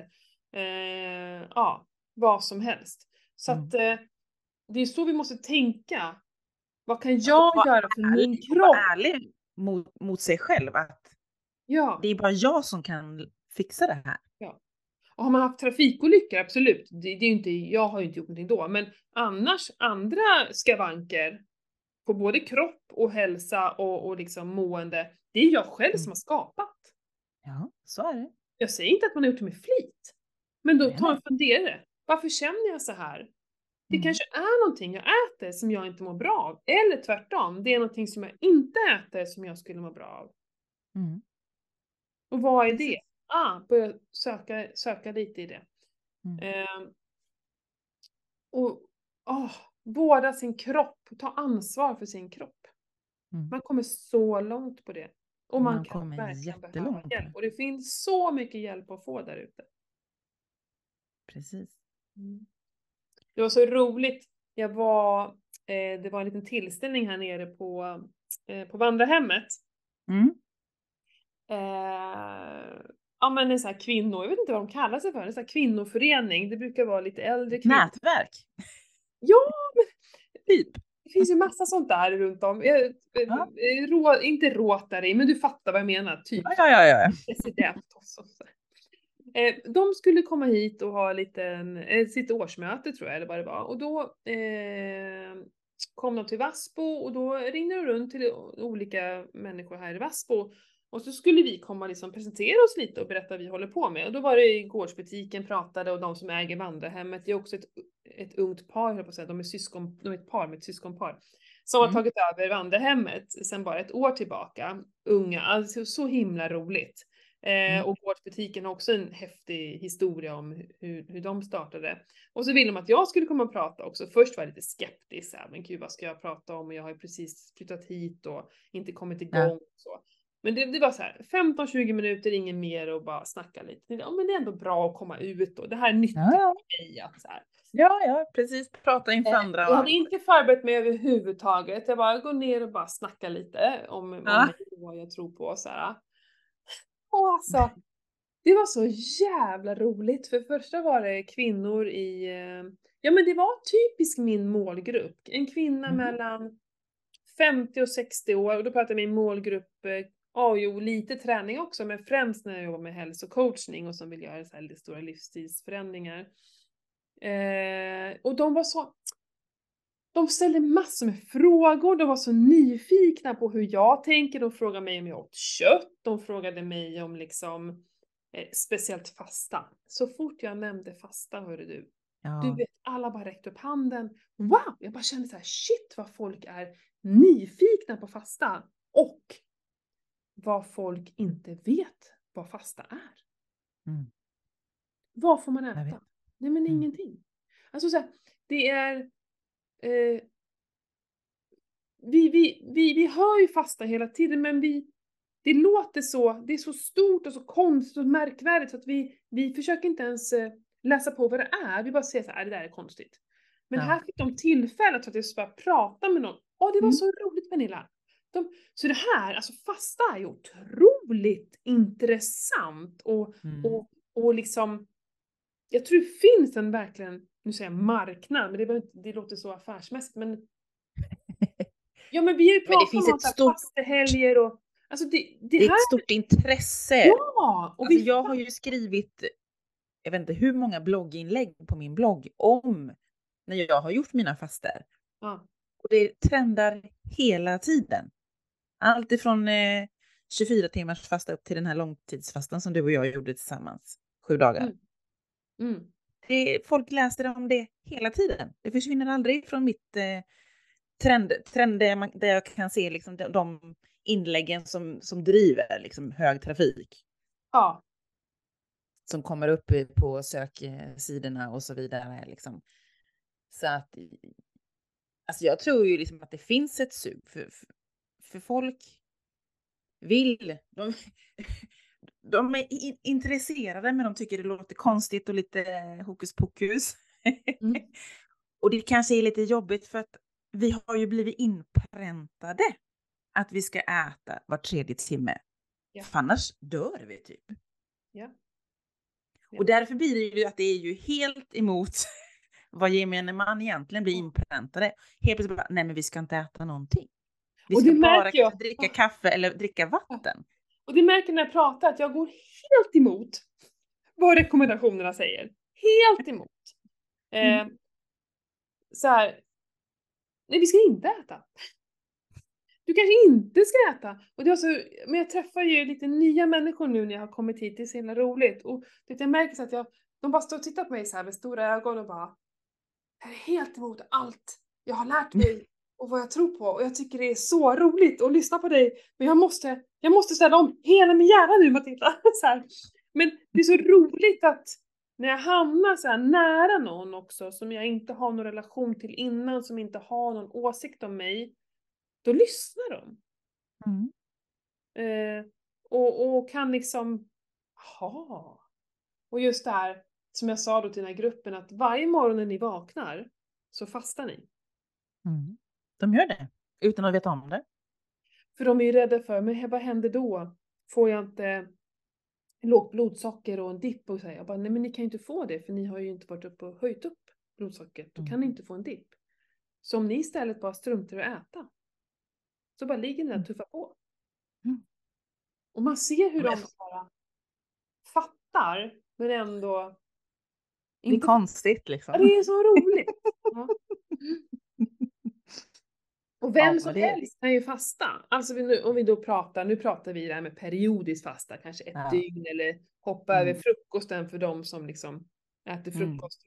eh, ja, vad som helst. Så Mm. att eh, det är så vi måste tänka. Vad kan jag vara göra för min ärlig, kropp? vara ärlig mot, mot sig själv. Att Ja. det är bara jag som kan fixa det här. Och har man haft trafikolyckor, absolut. Det, det är inte, jag har ju inte gjort någonting då, men annars andra skavanker på både kropp och hälsa och, och liksom mående, det är jag själv som Mm. har skapat. Ja, så är det. Jag säger inte att man har gjort det med flit. Men då ta en funderare. Varför känner jag så här? Det Mm. kanske är någonting jag äter som jag inte mår bra av. Eller tvärtom, det är någonting som jag inte äter som jag skulle må bra av. Mm. Och vad är det? Ah, börja söka, söka lite i det. Mm. Ehm, och åh, vårda sin kropp, ta ansvar för sin kropp. Mm. Man kommer så långt på det. Och man, Man kan verkligen behöva hjälp. Och det finns så mycket hjälp att få där ute. Precis. Det var så roligt. Jag var, eh, det var en liten tillställning här nere på, eh, på vandrarhemmet. Mm. Eh, ja men en sån här kvinnor, jag vet inte vad de kallar sig för, en sån här kvinnoförening. Det brukar vara lite äldre kvinnor. Nätverk. Ja, Typ. det finns ju massa sånt där runt om. Jag, eh, Ja. eh, rå, inte Rotary, men du fattar vad jag menar. Typ Ja, ja, ja. ja. president och så. så. Eh, de skulle komma hit och ha liten, eh, sitt årsmöte tror jag, eller vad det var. Och då eh, kom de till Vassbo och då ringde de runt till olika människor här i Vassbo. Och så skulle vi komma och liksom presentera oss lite och berätta vad vi håller på med. Och då var det i gårdsbutiken pratade och de som äger vandrarhemmet, det är också ett, ett ungt par, höll på att säga, de är syskon, de är ett par med ett syskonpar. Som har Mm. tagit över vandrarhemmet sedan bara ett år tillbaka. Unga, alltså så himla roligt. Eh, Mm. och gårdsbutiken har också en häftig historia om hu- hur, hur de startade. Och så ville de att jag skulle komma och prata också. Först var jag lite skeptisk, här, men gud vad ska jag prata om? Och jag har ju precis flyttat hit och inte kommit igång. Ja. Och så. Men det, det var så här 15-20 minuter, inget mer och bara snacka lite. Ja men det är ändå bra att komma ut och det här är nyttigt Ja, för mig. Att, så här. ja, ja, precis. Prata inför Eh, andra. Jag hade inte förberett mig överhuvudtaget. Jag bara går ner och bara snackar lite om, om Ja. och vad jag tror på. Så här. Och alltså, det var så jävla roligt. För första var det kvinnor i, eh, ja men det var typiskt min målgrupp. En kvinna Mhm. mellan 50 och 60 år och då pratar jag min målgrupp, eh, ja jo lite träning också men främst när jag jobbar med hälsocoachning och som vill göra så här lite stora livsstilsförändringar. Eh, och de var så, de ställde massor med frågor, de var så nyfikna på hur jag tänker, de frågade mig om jag åt kött, de frågade mig om liksom eh, speciellt fasta. Så fort jag nämnde fasta, hörde du, Ja. du vet, alla bara räckte upp handen. Wow! Jag bara kände så här, shit vad folk är nyfikna på fasta. Och vad folk inte vet vad fasta är. Mm. Vad får man äta? Nej men Mm. ingenting. Alltså så här, det är... Eh, vi, vi, vi, vi hör ju fasta hela tiden men vi, det låter så, det är så stort och så konstigt och märkvärdigt så att vi, vi försöker inte ens eh, läsa på vad det är. Vi bara säger så här, "Äh, det där är konstigt. Men Ja. här fick de tillfälle att faktiskt bara prata med någon. Åh, det var Mm. så roligt Pernilla! De, så det här, alltså fasta är ju otroligt intressant och, Mm. och, och liksom, jag tror det finns en verkligen, nu säger jag marknad, men det, behöver det låter så affärsmässigt men Ja men vi har ju det pratat finns om stort- fastehelger och alltså det, det, Det är här, ett stort intresse. ja! Och Alltså, vi, jag har ju skrivit, jag vet inte hur många blogginlägg på min blogg om när jag har gjort mina faster. ja, Och det trendar hela tiden. Allt ifrån eh, 24 timmars fasta upp till den här långtidsfastan som du och jag gjorde tillsammans. Sju dagar. Mm. mm, Det, folk läser om det hela tiden. Det försvinner aldrig från mitt eh, trend, trend där, man, där jag kan se liksom de, de inläggen som, som driver liksom hög trafik. ja, som kommer upp i- på söksidorna och så vidare. Liksom. Så att alltså jag tror ju liksom att det finns ett sug för, för, för folk vill. De, de är intresserade men de tycker det låter konstigt och lite hokus pokus. Mm. och det kanske är lite jobbigt för att vi har ju blivit inpräntade att vi ska äta var tredje timme. Ja. För annars dör vi typ. ja. Ja. Och därför blir det ju att det är ju helt emot vad gemene man egentligen blir inpräntade. Helt plötsligt bara, nej men vi ska inte äta någonting. Vi ska bara jag. dricka kaffe eller dricka vatten. Och det märker när jag pratar att jag går helt emot vad rekommendationerna säger. Helt emot. Eh, Mm. så här. Nej, vi ska inte äta. Du kanske inte ska äta. Och det var så, men jag träffar ju lite nya människor nu när jag har kommit hit, det är så himla roligt. Och det, jag märker så att jag, de bara står och tittar på mig så här med stora ögon och bara Jag är helt emot allt jag har lärt mig och vad jag tror på och jag tycker det är så roligt att lyssna på dig. Men jag måste, jag måste ställa om hela min hjärna nu Matilda. så här. Men det är så roligt att när jag hamnar så nära någon också som jag inte har någon relation till innan, som inte har någon åsikt om mig, då lyssnar de. Mm. Eh, och, och kan liksom, ha. Och just det här som jag sa då till den här gruppen att varje morgon när ni vaknar så fastar ni. Mm. De gör det utan att veta om det. För de är ju rädda för, men vad händer då? Får jag inte lågt blodsocker och en dipp? Och så här. Jag bara, nej men ni kan ju inte få det för ni har ju inte varit uppe och höjt upp blodsockret. Då kan ni Mm. inte få en dipp. Så om ni istället bara struntar i att äta, så bara ligger ni där och Mm. tuffar på. Mm. Och man ser hur Men- de här, fattar, men ändå Det är konstigt liksom. Ja, det är så roligt! Ja. Och vem Ja, som det- helst kan ju fasta. Alltså nu, om vi då pratar, nu pratar vi det här med periodiskt fasta, kanske ett Ja. dygn eller hoppa Mm. över frukosten för de som liksom äter Mm. frukost.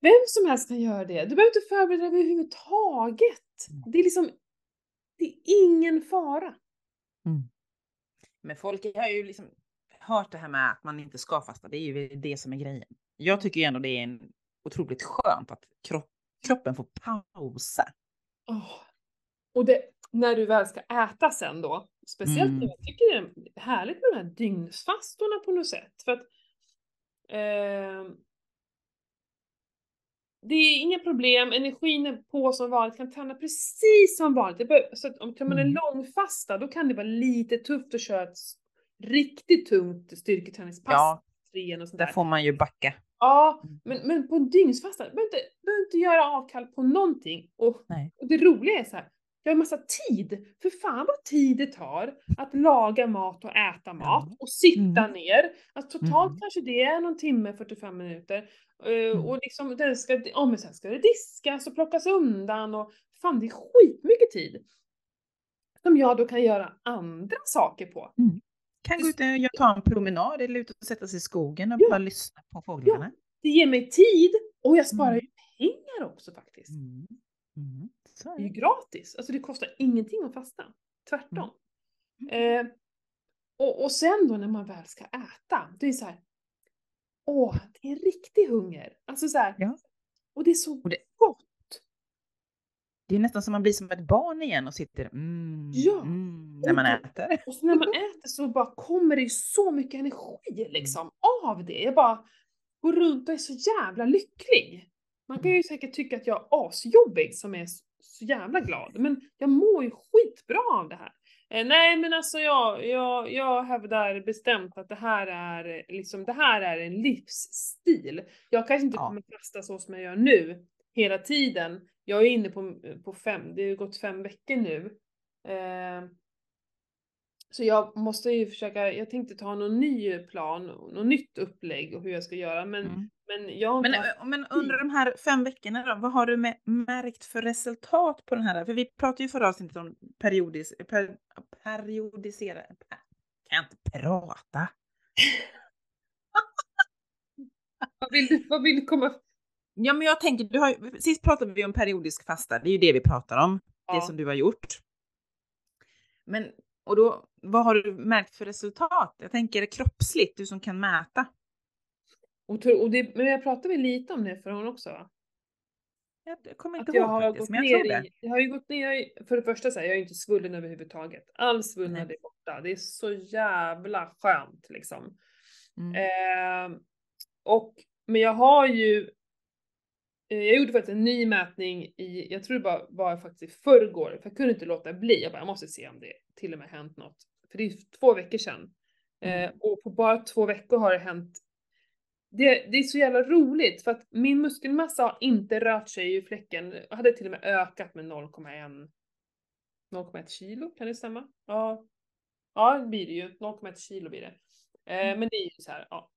Vem som helst kan göra det. Du behöver inte förbereda dig överhuvudtaget. Mm. Det är liksom, det är ingen fara. Mm. Men folk har ju liksom hört det här med att man inte ska fasta. Det är ju det som är grejen. Jag tycker ju ändå det är en otroligt skönt att kropp, kroppen får pausa. Åh. Och det, när du väl ska äta sen då, speciellt Mm. jag tycker det är härligt med de här dygnsfastorna på något sätt. För att ehm, det är inga problem, energin är på som vanligt, kan träna precis som vanligt. Bör, så att om man en Mm. långfasta, då kan det vara lite tufft att köra ett riktigt tungt styrketräningspass, Ja, och sånt där där. får man ju backa. Ja, Mm. men, men på en dygnsfasta, du behöver inte, behöver inte göra avkall på någonting. Och, och det roliga är så här, jag har massa tid. För fan vad tid det tar att laga mat och äta mat och sitta Mm. ner. Alltså totalt Mm. kanske det är någon timme, 45 minuter. Eh, Mm. Och liksom, den ska, ja, men sen ska det diskas och plockas undan och fan det är skitmycket tid. Som jag då kan göra andra saker på. Kan gå ut och ta en promenad eller ut och sätta sig i skogen och Ja. bara lyssna på fåglarna. Det ger mig tid och jag sparar Mm. ju pengar också faktiskt. Mm. Mm. Det är ju gratis. Alltså det kostar ingenting att fasta. Tvärtom. Eh, och, och sen då när man väl ska äta, det är så här. Åh, det är riktig hunger. Alltså så här. Ja. Och det är så Och det- gott. Det är nästan som man blir som ett barn igen och sitter mm, Ja. mm, när man äter. Och så när man äter så bara kommer det så mycket energi liksom av det. Jag bara går runt och är så jävla lycklig. Man kan ju säkert tycka att jag är asjobbig som är så, jävla glad, men jag mår ju skitbra av det här. Eh, nej men alltså jag, jag, jag hävdar bestämt att det här är liksom, det här är en livsstil. Jag kanske inte Ja. kommer fasta så som jag gör nu hela tiden. Jag är inne på, på fem, det har gått fem veckor nu. Eh, så jag måste ju försöka, jag tänkte ta någon ny plan, något nytt upplägg och hur jag ska göra men, Mm. men jag Men, men under de här fem veckorna då, vad har du märkt för resultat på den här? För vi pratade ju förra avsnittet om periodis, per, periodisera... Kan jag inte prata? vad, vill du, vad vill du komma... Ja, men jag tänker, du har, sist pratade vi om periodisk fasta, det är ju det vi pratar om, Ja. det som du har gjort. Men, och då, vad har du märkt för resultat? Jag tänker kroppsligt, du som kan mäta. Och, tro- och det, men jag pratade väl lite om det för hon också va? Jag kommer Att inte jag ihåg har faktiskt, gått men jag tror det. i, jag har ju gått ner, jag för det första så här, jag är ju inte svullen överhuvudtaget. All svullnad är borta. Det är så jävla skönt liksom. Mm. Eh, och, men jag har ju, jag gjorde faktiskt en ny mätning i, jag tror det bara var faktiskt i förrgår, för jag kunde inte låta bli. Jag bara, jag måste se om det till och med hänt något. För det är två veckor sedan. Eh, Mm. och på bara två veckor har det hänt det, det är så jävla roligt för att min muskelmassa har inte rört sig i fläcken. Jag hade till och med ökat med 0,1 0,1 kilo, kan det stämma? Ja. Ja, det blir det ju. 0,1 kilo blir det. Eh, men det är ju så här, ja.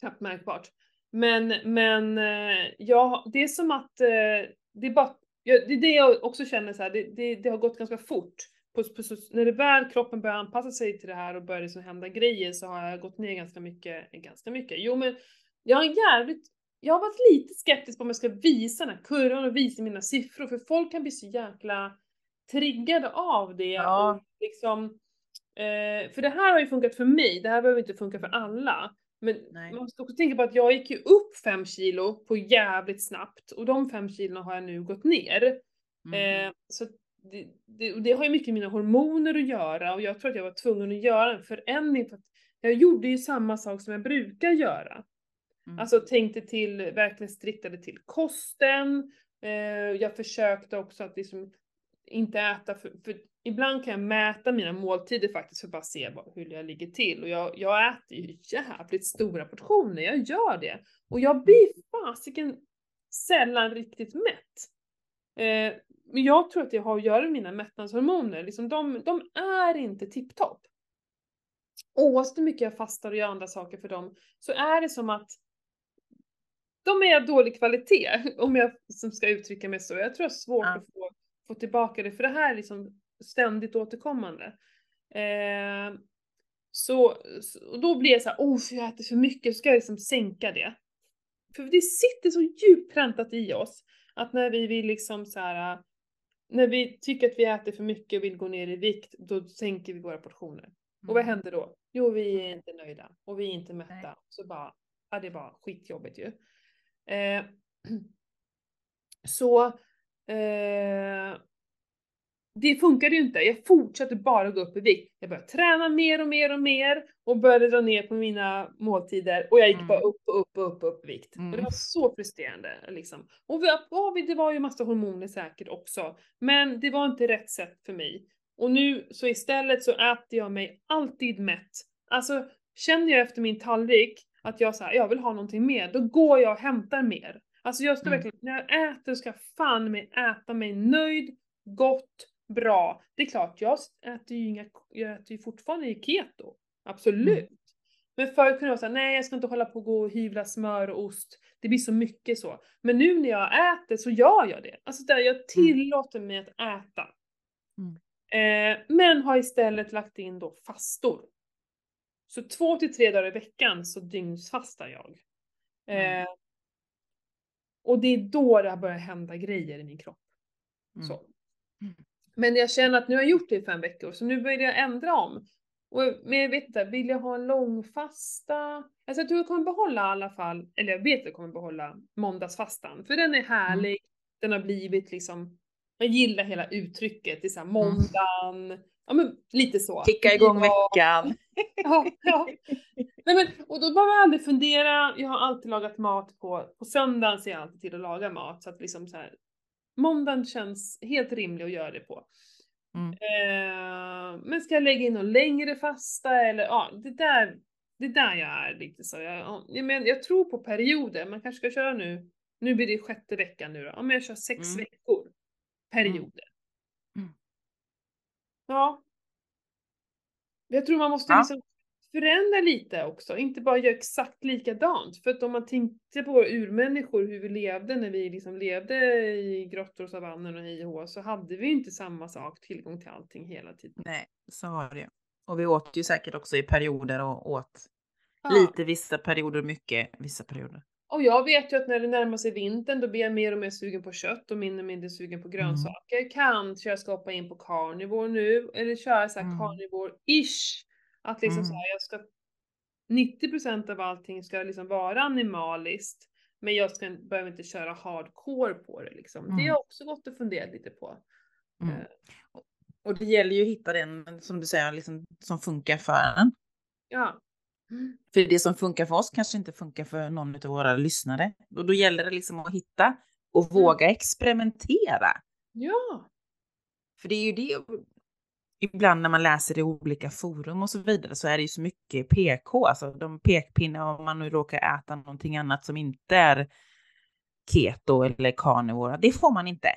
Knappt märkbart. Men, men eh, ja, det är som att eh, det är bara, det är det jag också känner så här, det, det, det har gått ganska fort. På, på, när det väl kroppen börjar anpassa sig till det här och börjar liksom hända grejer så har jag gått ner ganska mycket, ganska mycket. Jo men jag har jävligt, jag har varit lite skeptisk på om jag ska visa den här kurvan och visa mina siffror för folk kan bli så jäkla triggade av det Ja. och liksom eh, för det här har ju funkat för mig, det här behöver inte funka för alla. Men Nej. man måste också tänka på att jag gick ju upp fem kilo på jävligt snabbt och de fem kilona har jag nu gått ner. Mm. Eh, så det, det, det har ju mycket med mina hormoner att göra och jag tror att jag var tvungen att göra en förändring för att jag gjorde ju samma sak som jag brukar göra. Mm. Alltså tänkte till, verkligen striktade till kosten. Eh, jag försökte också att liksom inte äta för, för ibland kan jag mäta mina måltider faktiskt för att bara se hur jag ligger till. Och jag, jag äter ju jävligt stora portioner, jag gör det. Och jag blir fasiken sällan riktigt mätt. Eh, men jag tror att det har att göra med mina mättnadshormoner. Liksom de, de är inte tipptopp. Oavsett hur mycket jag fastar och gör andra saker för dem så är det som att de är av dålig kvalitet, om jag som ska uttrycka mig så. Jag tror jag har svårt Ja. att få, få tillbaka det, för det här är liksom ständigt återkommande. Eh, så, och då blir jag så här, oh, för jag äter för mycket, så ska jag liksom sänka det. För det sitter så djupt präntat i oss, att när vi vill liksom så här, när vi tycker att vi äter för mycket och vill gå ner i vikt, då sänker vi våra portioner. Och vad Mm. händer då? Jo, vi är inte nöjda och vi är inte mätta. Nej. Så bara, ja det är bara skitjobbigt ju. Eh, så eh, det funkade ju inte. Jag fortsatte bara gå upp i vikt. Jag började träna mer och mer och mer och började dra ner på mina måltider och jag gick Mm. bara upp och upp och upp, upp i vikt. Och det Mm. var så frustrerande liksom. Och vi, vi- det var ju massa hormoner säkert också. Men det var inte rätt sätt för mig. Och nu så istället så äter jag mig alltid mätt. Alltså känner jag efter min tallrik att jag så här, jag vill ha någonting mer, då går jag och hämtar mer. Alltså jag ska Mm. verkligen, när jag äter ska jag fan mig äta mig nöjd, gott, bra. Det är klart, jag äter ju inga, jag äter ju fortfarande keto. Absolut. Men förut kunde jag såhär, nej jag ska inte hålla på och gå och hyvla smör och ost. Det blir så mycket så. Men nu när jag äter så gör jag det. Alltså där jag tillåter mig att äta. Mm. Eh, men har istället lagt in då fastor. Så två till tre dagar i veckan så dygnsfastar jag. Eh, Mm. Och det är då det har börjat hända grejer i min kropp. Mm. Så. Mm. Men jag känner att nu har jag gjort det i fem veckor, så nu vill jag ändra om. Och, men jag vet inte, vill jag ha en långfasta? Alltså jag tror jag kommer behålla i alla fall, eller jag vet att jag kommer behålla måndagsfastan. För den är härlig, den har blivit liksom, jag gillar hela uttrycket, det är såhär måndagen, ja men lite så. Kicka igång veckan. Ja, ja. Nej men, och då behöver jag aldrig fundera, jag har alltid lagat mat på, på söndagen ser jag alltid till att laga mat så att liksom så här. Måndagen känns helt rimlig att göra det på. Mm. Eh, men ska jag lägga in någon längre fasta eller ja, det där, det där jag är lite så. Jag, ja, jag, men, jag tror på perioder, man kanske ska köra nu, nu blir det sjätte veckan nu då, ja men jag kör sex Mm. veckor. Perioder. Mm. Ja. Jag tror man måste Ja. liksom förändra lite också, inte bara göra exakt likadant. För att om man tänkte på våra urmänniskor, hur vi levde när vi liksom levde i grottor och savanner och hej och så hade vi inte samma sak, tillgång till allting hela tiden. Nej, så var det ju. Och vi åt ju säkert också i perioder och åt Ja. lite vissa perioder, mycket vissa perioder. Och jag vet ju att när det närmar sig vintern då blir jag mer och mer sugen på kött och mindre och mindre sugen på grönsaker. Kanske jag ska hoppa in på carnivore nu, eller köra så här Mm. carnivore-ish. Att liksom Mm. så här, jag ska 90% av allting ska liksom vara animaliskt. Men jag ska, behöver inte köra hardcore på det liksom. Det har Mm. också gått och funderat lite på. Mm. Eh, Och det gäller ju att hitta den, som du säger, liksom, som funkar för en. Ja. För det som funkar för oss kanske inte funkar för någon av våra lyssnare. Och då gäller det liksom att hitta och Mm. våga experimentera. Ja. För det är ju det, ibland när man läser i olika forum och så vidare så är det ju så mycket PK, alltså de pekpinnar om man nu råkar äta någonting annat som inte är keto eller carnivore. Det får man inte.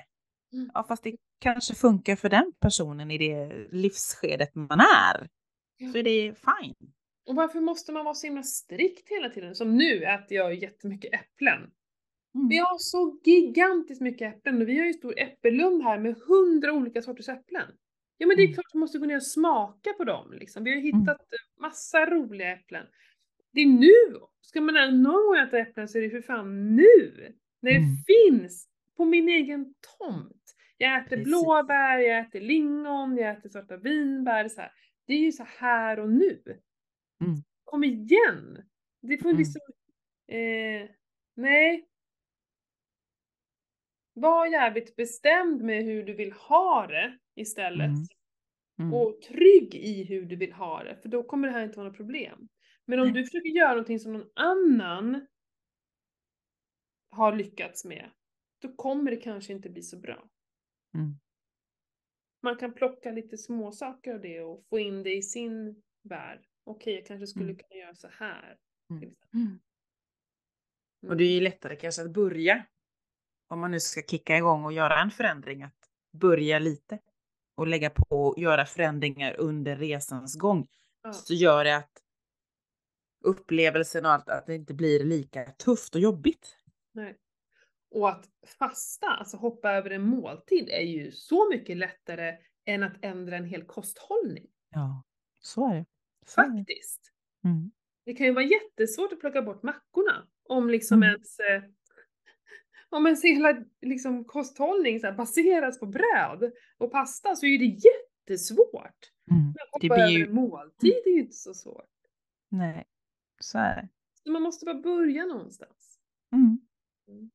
Mm. Ja, fast det kanske funkar för den personen i det livsskedet man är. Ja. Så är det fine. Och varför måste man vara så himla strikt hela tiden? Som nu äter jag jättemycket äpplen. Mm. Vi har så gigantiskt mycket äpplen och vi har ju stor äppellund här med hundra olika sorters äpplen. Ja men det är Mm. klart vi måste gå ner och smaka på dem liksom. Vi har ju hittat eh, massa roliga äpplen. Det är nu! Ska man någon gång äta äpplen så är det för fan nu! När det Mm. finns på min egen tomt. Jag äter Precis. blåbär, jag äter lingon, jag äter svarta vinbär. Så här. Det är ju så här och nu. Mm. Kom igen! Det får Mm. liksom... Eh, nej. Var jävligt bestämd med hur du vill ha det istället. Mm. Mm. Och trygg i hur du vill ha det, för då kommer det här inte vara något problem. Men om du försöker göra någonting som någon annan har lyckats med, då kommer det kanske inte bli så bra. Mm. Man kan plocka lite små saker av det och få in det i sin värld. Okej, jag kanske skulle Mm. kunna göra så här. Mm. Mm. Och det är ju lättare kanske att börja, om man nu ska kicka igång och göra en förändring, att börja lite och lägga på och göra förändringar under resans gång. Ja. Så gör det att upplevelsen och allt, att det inte blir lika tufft och jobbigt. Nej. Och att fasta, alltså hoppa över en måltid, är ju så mycket lättare än att ändra en hel kosthållning. Ja, så är det. Det. Faktiskt. Mm. Det kan ju vara jättesvårt att plocka bort mackorna. Om liksom Mm. ens, eh, om ens hela liksom, kosthållning så här, baseras på bröd och pasta så är det jättesvårt. Mm. Men att hoppa över ju- en måltid är ju inte så svårt. Nej, så är det. Så man måste bara börja någonstans. Mm. Mm.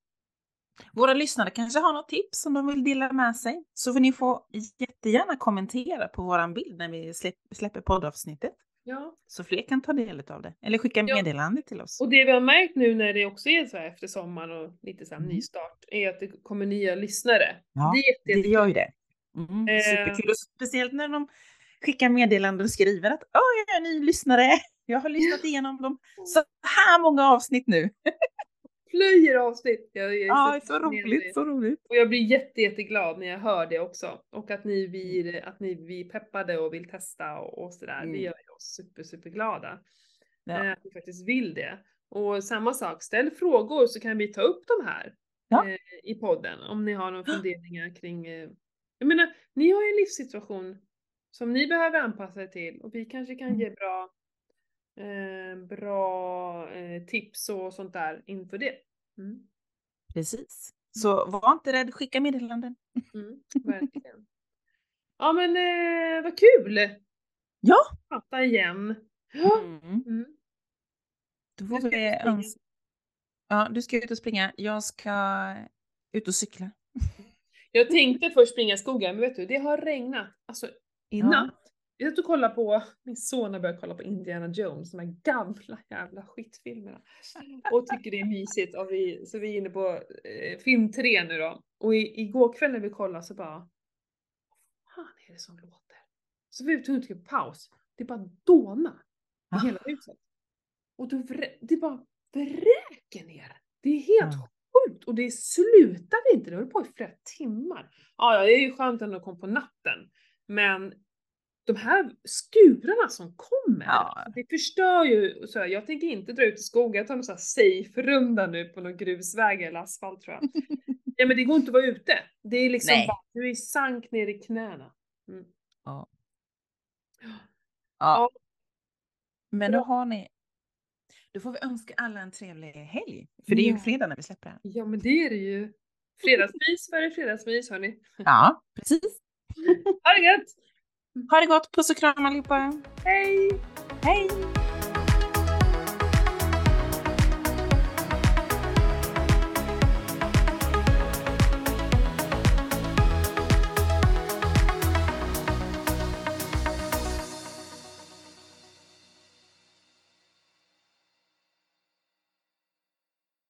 Våra lyssnare kanske har något tips som de vill dela med sig. Så får ni få jättegärna kommentera på våran bild när vi släpp- släpper poddavsnittet. Ja. Så fler kan ta del av det. Eller skicka Ja. meddelande till oss. Och det vi har märkt nu när det också är så här efter sommaren och lite så här Mm. nystart är att det kommer nya lyssnare. Ja, det är Det gör ju det. Mm, Eh. superkul. Och speciellt när de skickar meddelanden och skriver att Åh, jag är ny lyssnare. Jag har lyssnat igenom dem så här många avsnitt nu. Plöjer avsnitt. Jag, jag Ja, så fascinerad. roligt, så roligt. Och jag blir jätte, jätteglad när jag hör det också. Och att ni blir, att ni blir peppade och vill testa och, och sådär. Mm. Det gör oss super, superglada. Ja. Eh, Att ni faktiskt vill det. Och samma sak, ställ frågor så kan vi ta upp de här Ja. eh, i podden. Om ni har några funderingar kring, eh, jag menar, ni har ju en livssituation som ni behöver anpassa er till och vi kanske kan Mm. ge bra, eh, bra eh, tips och sånt där inför det. Mm. Precis. Så var inte rädd, skicka meddelanden. Mm, verkligen. Ja men eh, vad kul! Ja. Prata igen. Mm. Mm. Då Du får ska vi ut och springa. öns- Ja, du ska ut och springa. Jag ska ut och cykla. Jag tänkte först springa i skogen, men vet du, det har regnat. Alltså i Ja. natt. Jag satt och kollade på, min son har börjat kolla på Indiana Jones, de här gamla jävla skitfilmerna. Och tycker det är mysigt. Och vi, så vi är inne på eh, film tre nu då. Och i, igår kväll när vi kollade så bara, vad fan är det som låter? Så vi var tvungna att trycka paus. Det bara dåna i Ah. hela huset. Och då vrä, det bara vräker ner. Det är helt Ja. sjukt och det slutade inte, det höll på i flera timmar. Ja, det är ju skönt ändå att komma på natten. Men de här skurarna som kommer, Ja. det förstör ju. Så jag tänker inte dra ut i skogen, jag tar någon sån här safe-runda nu på någon grusväg eller asfalt tror jag. ja men det går inte att vara ute. Det är liksom Nej. bara, du är sank ner i knäna. Mm. Ja. Ja. Men då har ni... Då får vi önska alla en trevlig helg. För det är ju fredag när vi släpper det här. Ja men det är det ju. Fredagsmys före fredagsmys hörni. Ja, precis. Ha det gött! Ha det gott. Puss och kram allihopa. Hej! Hej!